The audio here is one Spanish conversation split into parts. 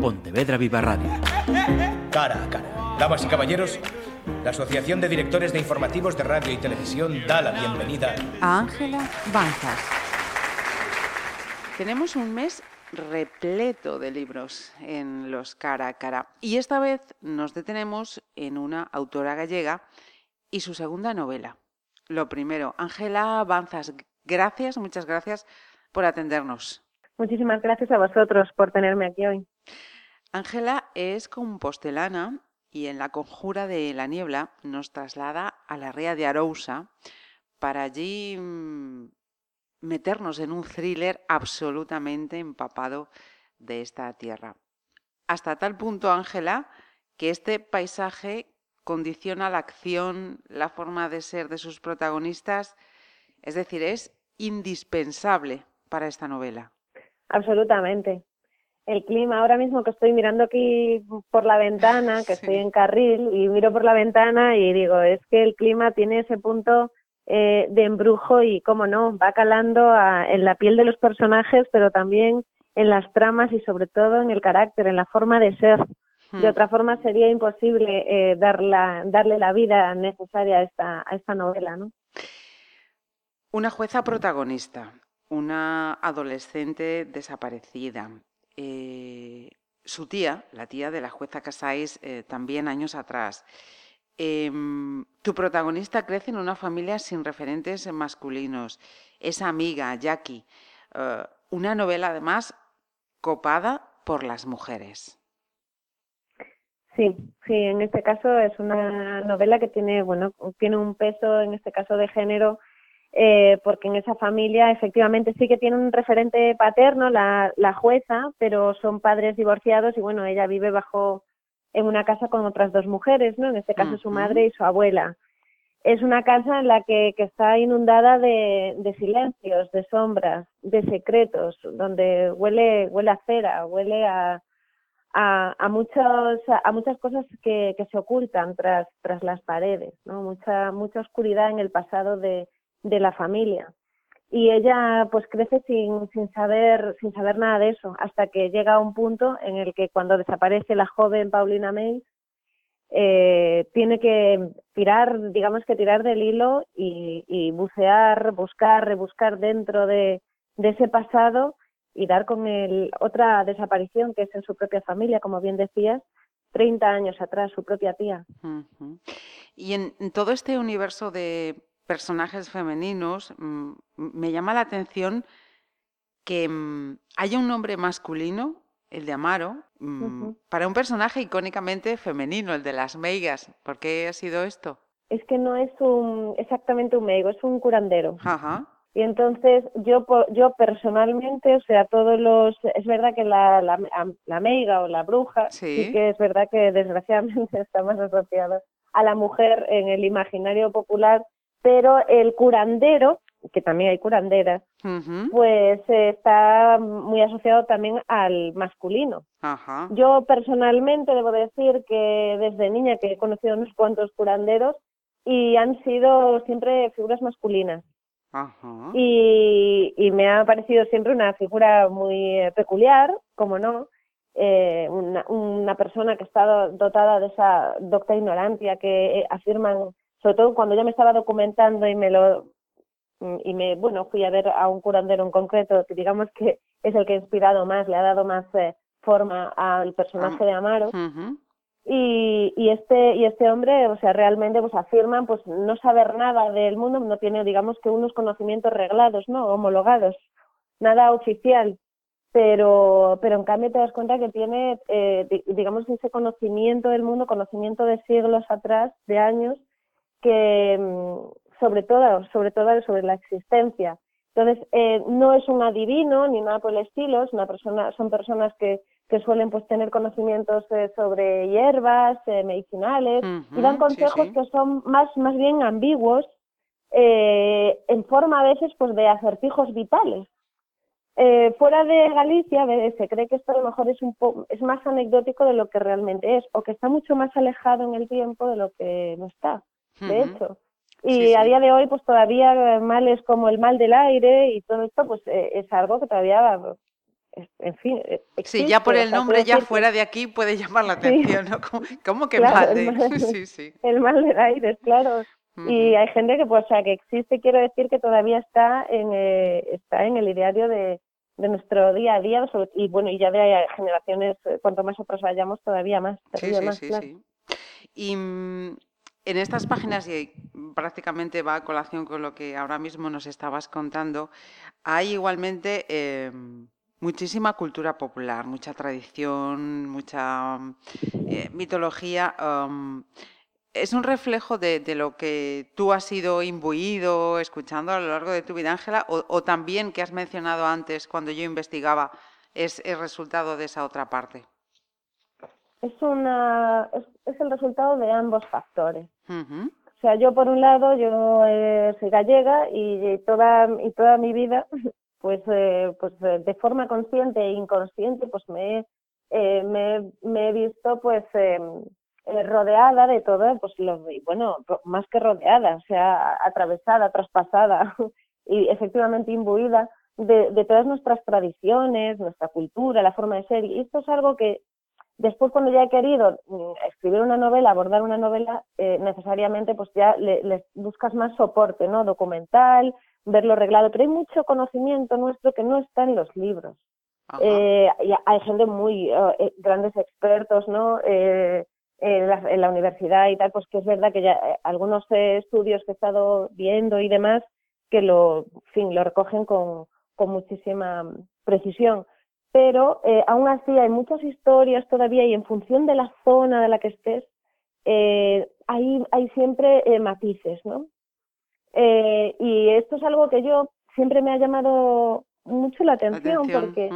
Pontevedra Viva Radio. Cara a cara. Damas y caballeros, la Asociación de Directores de Informativos de Radio y Televisión da la bienvenida a Ángela Banzas. Tenemos un mes repleto de libros en los cara a cara y esta vez nos detenemos en una autora gallega y su segunda novela. Lo primero, Ángela Banzas, gracias, muchas gracias por atendernos. Muchísimas gracias a vosotros por tenerme aquí hoy. Ángela es compostelana y en la conjura de la niebla nos traslada a la ría de Arousa para allí mm, meternos en un thriller absolutamente empapado de esta tierra. Hasta tal punto, Ángela, que este paisaje condiciona la acción, la forma de ser de sus protagonistas, es decir, es indispensable para esta novela. Absolutamente. El clima, ahora mismo que estoy mirando aquí por la ventana, que estoy en carril y miro por la ventana y digo, es que el clima tiene ese punto eh, de embrujo y, cómo no, va calando en la piel de los personajes, pero también en las tramas y sobre todo en el carácter, en la forma de ser. De hmm. otra forma sería imposible eh, darle la vida necesaria a esta, a esta novela, ¿no? Una jueza protagonista, una adolescente desaparecida. Eh, su tía, la tía de la jueza Casais, eh, también años atrás. Em, tu protagonista crece en una familia sin referentes masculinos. Es amiga, Jackie. Eh, una novela, además, copada por las mujeres. Sí, sí, en este caso es una novela que tiene, bueno, tiene un peso, en este caso de género, eh, porque en esa familia efectivamente sí que tiene un referente paterno, la, la jueza, pero son padres divorciados y bueno, ella vive bajo en una casa con otras dos mujeres, ¿no? En este caso su madre y su abuela. Es una casa en la que, que está inundada de, de, silencios, de sombras, de secretos, donde huele, huele a cera, huele a, a, a, muchos, a muchas cosas que, que se ocultan tras, tras las paredes, ¿no? Mucha, mucha oscuridad en el pasado de, de la familia. Y ella pues crece sin, sin saber, sin saber nada de eso, hasta que llega a un punto en el que cuando desaparece la joven Paulina May, eh, tiene que tirar, digamos que tirar del hilo y, y bucear, buscar, rebuscar dentro de, de ese pasado y dar con el, otra desaparición que es en su propia familia, como bien decías, 30 años atrás, su propia tía. Y en todo este universo de personajes femeninos, mm, me llama la atención que mm, haya un nombre masculino, el de Amaro, mm, para un personaje icónicamente femenino, el de las meigas. ¿Por qué ha sido esto? Es que no es un, exactamente un meigo, es un curandero. Y entonces yo yo personalmente, o sea, todos los... Es verdad que la, la, la meiga o la bruja, sí. que es verdad que desgraciadamente está más asociada a la mujer en el imaginario popular pero el curandero, que también hay curanderas, pues está muy asociado también al masculino. Yo personalmente debo decir que desde niña que he conocido unos cuantos curanderos y han sido siempre figuras masculinas. Y, y, me ha parecido siempre una figura muy peculiar, como no, eh, una, una persona que está dotada de esa docta ignorancia que afirman sobre todo cuando yo me estaba documentando y me lo y me bueno fui a ver a un curandero en concreto que digamos que es el que ha inspirado más le ha dado más eh, forma al personaje de Amaro. Y, y este y este hombre o sea realmente pues afirman pues no saber nada del mundo no tiene digamos que unos conocimientos reglados no homologados nada oficial. Pero pero en cambio te das cuenta que tiene eh, digamos ese conocimiento del mundo conocimiento de siglos atrás de años que mm, sobre todo, sobre todo sobre la existencia. Entonces, eh, no es un adivino ni nada por el estilo, es una persona, son personas que, que suelen pues tener conocimientos eh, sobre hierbas, eh, medicinales, y dan consejos que son más, más bien ambiguos, en forma a veces pues de acertijos vitales. fuera de Galicia se cree que esto a lo mejor es un es más anecdótico de lo que realmente es, o que está mucho más alejado en el tiempo de lo que no está de hecho. Y a día de hoy, pues todavía males como el mal del aire y todo esto, pues eh, es algo que todavía en fin. E, sí, ya por el nombre, ya fuera de aquí puede llamar la atención, ¿no? ¿Cómo, que mal de... sí, sí. El mal de aires, claro. Y hay gente que, pues, o sea, que existe, quiero decir que todavía está en, eh, está en el ideario de, de nuestro día a día y bueno y ya de generaciones eh, cuanto más otros vayamos todavía más, sí, sí, sí, sí, y mm, en estas páginas y prácticamente va a colación con lo que ahora mismo nos estabas contando hay igualmente eh, muchísima cultura popular mucha tradición mucha eh, mitología um, es un reflejo de, lo que tú has sido imbuido escuchando a lo largo de tu vida, Ángela, o, también que has mencionado antes cuando yo investigaba, es el resultado de esa otra parte. Es, una, es, el resultado de ambos factores. O sea, yo por un lado, yo eh, soy gallega y toda, y toda mi vida, pues, eh, pues eh, de forma consciente e inconsciente, pues me, me, me he visto pues em, eh, rodeada de todo, pues lo, bueno, más que rodeada, o sea, atravesada, traspasada y efectivamente imbuida de, de, todas nuestras tradiciones, nuestra cultura, la forma de ser. Y esto es algo que después cuando ya he querido mm, escribir una novela, abordar una novela, eh, necesariamente pues ya le, buscas más soporte, ¿no? Documental, verlo arreglado, pero hay mucho conocimiento nuestro que no está en los libros. Eh, y hay gente muy, eh, grandes expertos, ¿no? Eh, en la, universidad y tal, pues que es verdad que ya eh, algunos eh, estudios que he estado viendo y demás, que lo, fin, lo recogen con, con muchísima precisión. Pero eh, aún así hay muchas historias todavía y en función de la zona de la que estés, eh, hay, hay siempre matices, ¿no? y esto es algo que yo siempre me ha llamado mucho la atención, porque,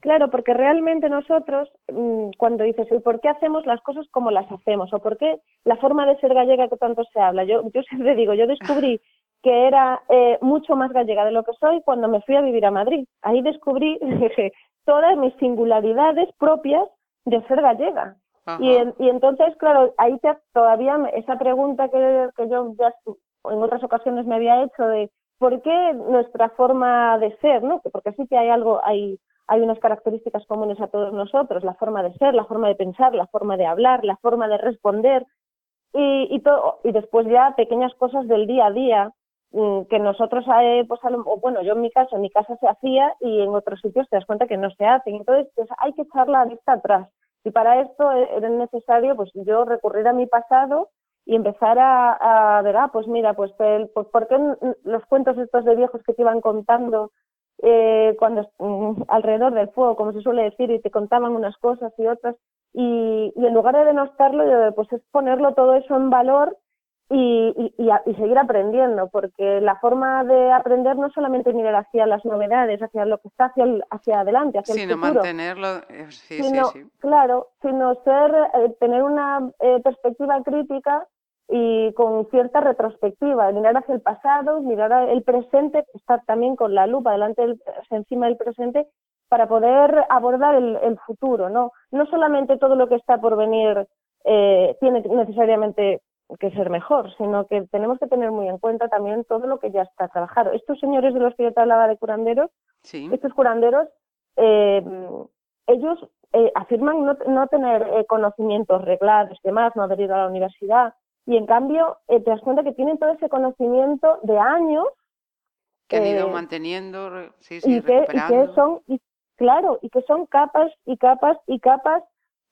claro, porque realmente nosotros, mm, cuando dices, ¿y por qué hacemos las cosas como las hacemos? ¿O por qué la forma de ser gallega que tanto se habla? Yo, yo siempre digo, yo descubrí que era eh, mucho más gallega de lo que soy cuando me fui a vivir a Madrid. Ahí descubrí todas mis singularidades propias de ser gallega. Y, y, entonces, claro, ahí te, todavía esa pregunta que, que yo ya en otras ocasiones me había hecho de ¿por qué nuestra forma de ser, no? Porque sí que hay algo, hay, hay unas características comunes a todos nosotros, la forma de ser, la forma de pensar, la forma de hablar, la forma de responder y, y todo, y después ya pequeñas cosas del día a día que nosotros, eh, pues, bueno, yo en mi caso, en mi casa se hacía y en otros sitios te das cuenta que no se hacen. Entonces, pues, hay que echar la vista atrás. Y para esto eh, era necesario, pues, yo recurrir a mi pasado y empezar a, ver, ah, pues mira, pues, el, pues ¿por qué los cuentos estos de viejos que te iban contando eh, cuando mm, alrededor del fuego, como se suele decir, y te contaban unas cosas y otras, y, y en lugar de denostarlo, pues es ponerlo todo eso en valor y, y, y, seguir aprendiendo, porque la forma de aprender no solamente mirar hacia las novedades, hacia lo que está hacia, hacia adelante, hacia el futuro. mantenerlo, eh, sí, sí, sí. Claro, sino ser, eh, tener una perspectiva crítica y con cierta retrospectiva, mirar hacia el pasado, mirar el presente, estar también con la lupa delante del, encima del presente para poder abordar el, futuro, ¿no? No solamente todo lo que está por venir eh, tiene necesariamente que ser mejor, sino que tenemos que tener muy en cuenta también todo lo que ya está trabajado. Estos señores de los que yo te hablaba de curanderos, estos curanderos, eh, ellos eh, afirman no, no tener conocimientos reglados, demás, no haber ido a la universidad, y en cambio eh, te das cuenta que tienen todo ese conocimiento de años. Que han ido eh, manteniendo, sí, sí, y, que, son, claro, y que son capas y capas y capas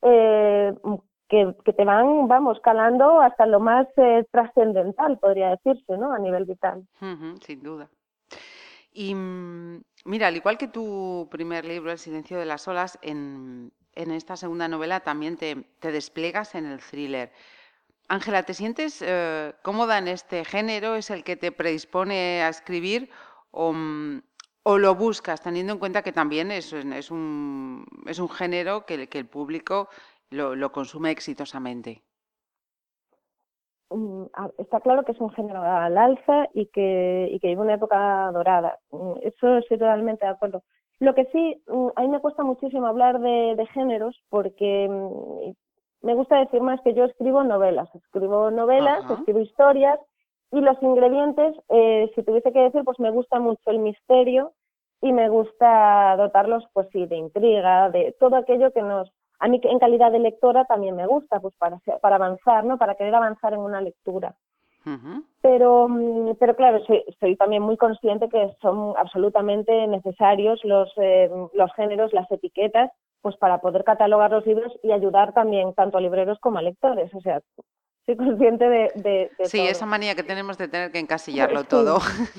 eh, que, que, te van, vamos, calando hasta lo más trascendental, podría decirse, ¿no? A nivel vital. sin duda. Y mm, mira, al igual que tu primer libro, El silencio de las olas, en, en esta segunda novela también te, te despliegas en el thriller. Ángela, ¿te sientes eh, cómoda en este género? ¿Es el que te predispone a escribir o, mm, lo buscas, teniendo en cuenta que también es, es, un, es un género que, que el público lo, consume exitosamente? Mm, está claro que es un género al alza y que, y que vive una época dorada. Mm, eso estoy totalmente de acuerdo. Lo que sí, a mí me cuesta muchísimo hablar de, de géneros porque me gusta decir más que yo escribo novelas, escribo novelas, escribo historias y los ingredientes, eh, si tuviese que decir, pues me gusta mucho el misterio y me gusta dotarlos, pues sí, de intriga, de todo aquello que nos, a mí en calidad de lectora también me gusta, pues para, para avanzar, ¿no? Para querer avanzar en una lectura. Pero, mm, pero claro, soy, también muy consciente que son absolutamente necesarios los, eh, los géneros, las etiquetas, pues para poder catalogar los libros y ayudar también tanto a libreros como a lectores. O sea, soy consciente de, de, sí, esa manía que tenemos de tener que encasillarlo todo.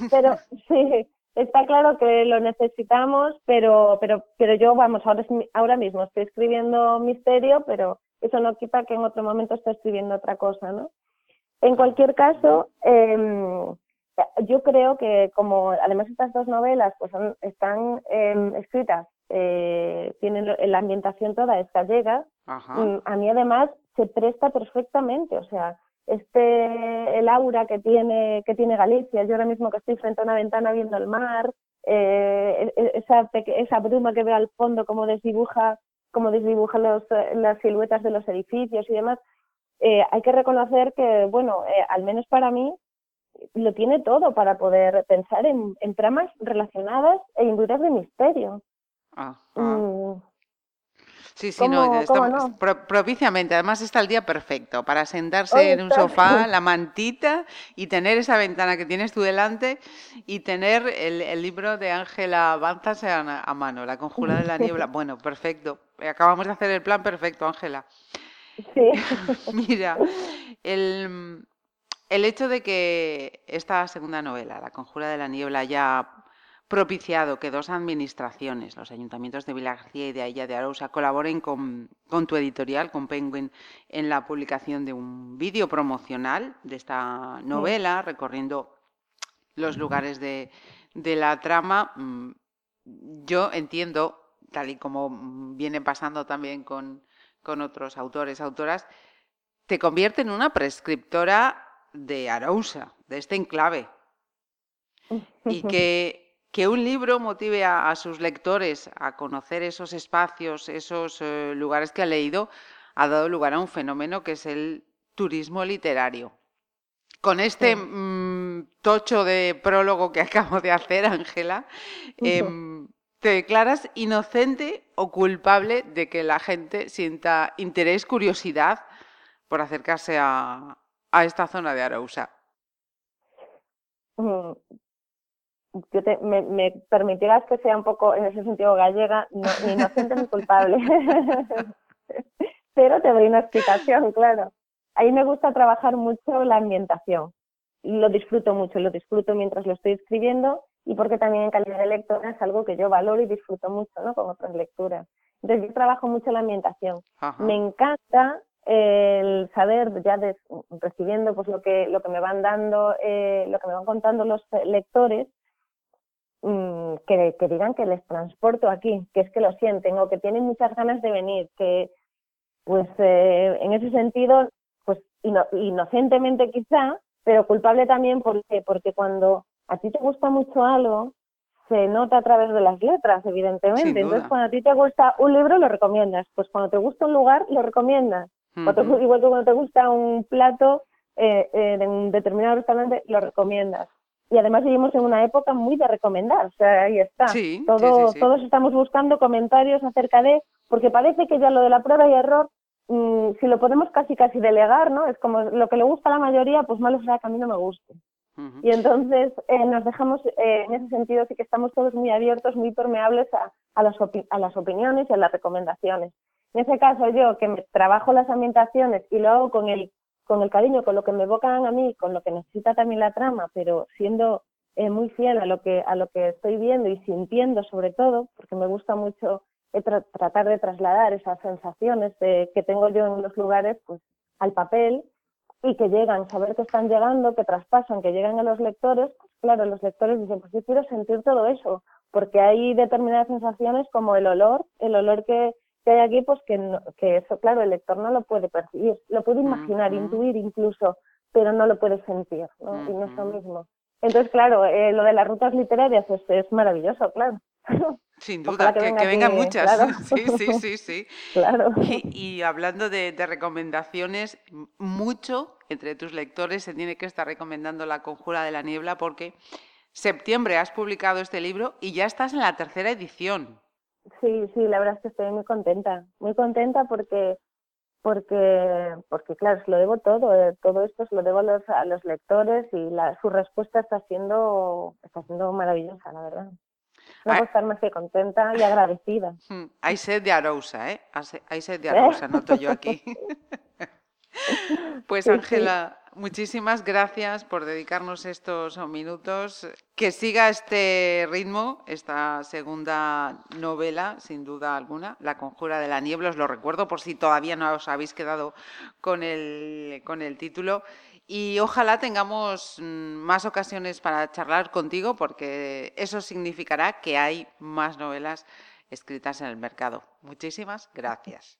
Pero sí, está claro que lo necesitamos, pero, pero, pero yo, vamos, ahora, ahora mismo estoy escribiendo misterio, pero eso no quita que en otro momento esté escribiendo otra cosa, ¿no? En cualquier caso, eh, yo creo que como además estas dos novelas pues están em, escritas, eh, tienen la ambientación toda es gallega, mm, a mí además se presta perfectamente, o sea, este el aura que tiene que tiene Galicia, yo ahora mismo que estoy frente a una ventana viendo el mar, eh, e, e, esa esa bruma que veo al fondo como desdibuja como desdibuja los, las siluetas de los edificios y demás, eh, hay que reconocer que, bueno, eh, al menos para mí, lo tiene todo para poder pensar en, tramas relacionadas e induras de misterio. Mm. Sí, sí, no, propiciamente. Además está el día perfecto para sentarse en un sofá, la mantita y tener esa ventana que tienes tú delante y tener el, libro de Ángela Banzas a, a, mano, La conjura de la niebla. Bueno, perfecto. Acabamos de hacer el plan perfecto, Ángela. Sí. Mira, el, hecho de que esta segunda novela, La Conjura de la Niebla, haya propiciado que dos administraciones, los ayuntamientos de Villa García y de Ailla de Arousa, colaboren con, tu editorial, con Penguin, en la publicación de un vídeo promocional de esta novela, recorriendo los lugares de, de la trama. Mm, yo entiendo, tal y como viene pasando también con, con otros autores, autoras, te convierte en una prescriptora de Arousa, de este enclave. Y que, que un libro motive a, sus lectores a conocer esos espacios, esos eh, lugares que ha leído, ha dado lugar a un fenómeno que es el turismo literario. Con este mm, tocho de prólogo que acabo de hacer, Ángela, te declaras inocente o culpable de que la gente sienta interés, curiosidad por acercarse a, esta zona de Arousa. Yo me, me, permitirás que sea un poco en ese sentido gallega, no, ni inocente ni culpable. Pero te doy una explicación, claro. Ahí me gusta trabajar mucho la ambientación. Lo disfruto mucho, lo disfruto mientras lo estoy escribiendo y porque también en calidad de lectora es algo que yo valoro y disfruto mucho ¿no? con otras lecturas. Entonces yo trabajo mucho la ambientación. Me encanta el saber, ya recibiendo pues lo que, lo que me van dando, eh, lo que me van contando los lectores, mm, que, que, digan que les transporto aquí, que es que lo sienten o que tienen muchas ganas de venir, que pues eh, en ese sentido, pues inocentemente quizá, pero culpable también porque, porque cuando a ti te gusta mucho algo, se nota a través de las letras, evidentemente. Entonces, cuando a ti te gusta un libro, lo recomiendas. Pues cuando te gusta un lugar, lo recomiendas. igual que cuando te gusta un plato eh, eh, de un determinado restaurante, lo recomiendas. Y además vivimos en una época muy de recomendar, o sea, ahí está. Todo, todos estamos buscando comentarios acerca de, porque parece que ya lo de la prueba y error, mm, si lo podemos casi casi delegar, ¿no? Es como lo que le gusta a la mayoría, pues malo será que a mí no me guste. Y entonces eh, nos dejamos, eh, en ese sentido, sí que estamos todos muy abiertos, muy permeables a, a, las a las opiniones y a las recomendaciones. En ese caso, yo que me trabajo las ambientaciones y lo hago con el, con el cariño, con lo que me evocan a mí, con lo que necesita también la trama, pero siendo eh, muy fiel a lo, que, a lo que estoy viendo y sintiendo sobre todo, porque me gusta mucho tratar de trasladar esas sensaciones que tengo yo en los lugares pues al papel y que llegan, saber que están llegando, que traspasan, que llegan a los lectores, pues claro, los lectores dicen, pues yo quiero sentir todo eso, porque hay determinadas sensaciones como el olor, el olor que, que hay aquí, pues que, que eso, claro, el lector no lo puede percibir, lo puede imaginar, intuir incluso, pero no lo puede sentir, ¿no? Y no es lo mismo. Entonces, claro, eh, lo de las rutas literarias es, es maravilloso, claro. Sin duda, que, vengan muchas. Sí, sí, sí, sí. claro. Y, hablando de, recomendaciones, mucho entre tus lectores se tiene que estar recomendando La Conjura de la Niebla porque septiembre has publicado este libro y ya estás en la tercera edición. Sí, sí, la verdad es que estoy muy contenta, muy contenta porque porque porque claro, se lo debo todo, eh, todo esto se lo debo a los, a los lectores y la, su respuesta está siendo está siendo maravillosa, la verdad. No puedo estar más que contenta y agradecida. Hmm, hay sed de Arousa, ¿eh? Hay sed de Arousa, noto yo aquí. Pues Ángela, muchísimas gracias por dedicarnos estos minutos. Que siga este ritmo, esta segunda novela, sin duda alguna, La Conjura de la Niebla. Os lo recuerdo por si todavía no os habéis quedado con el, con el título. Y ojalá tengamos mm, más ocasiones para charlar contigo, porque eso significará que hay más novelas escritas en el mercado. Muchísimas gracias.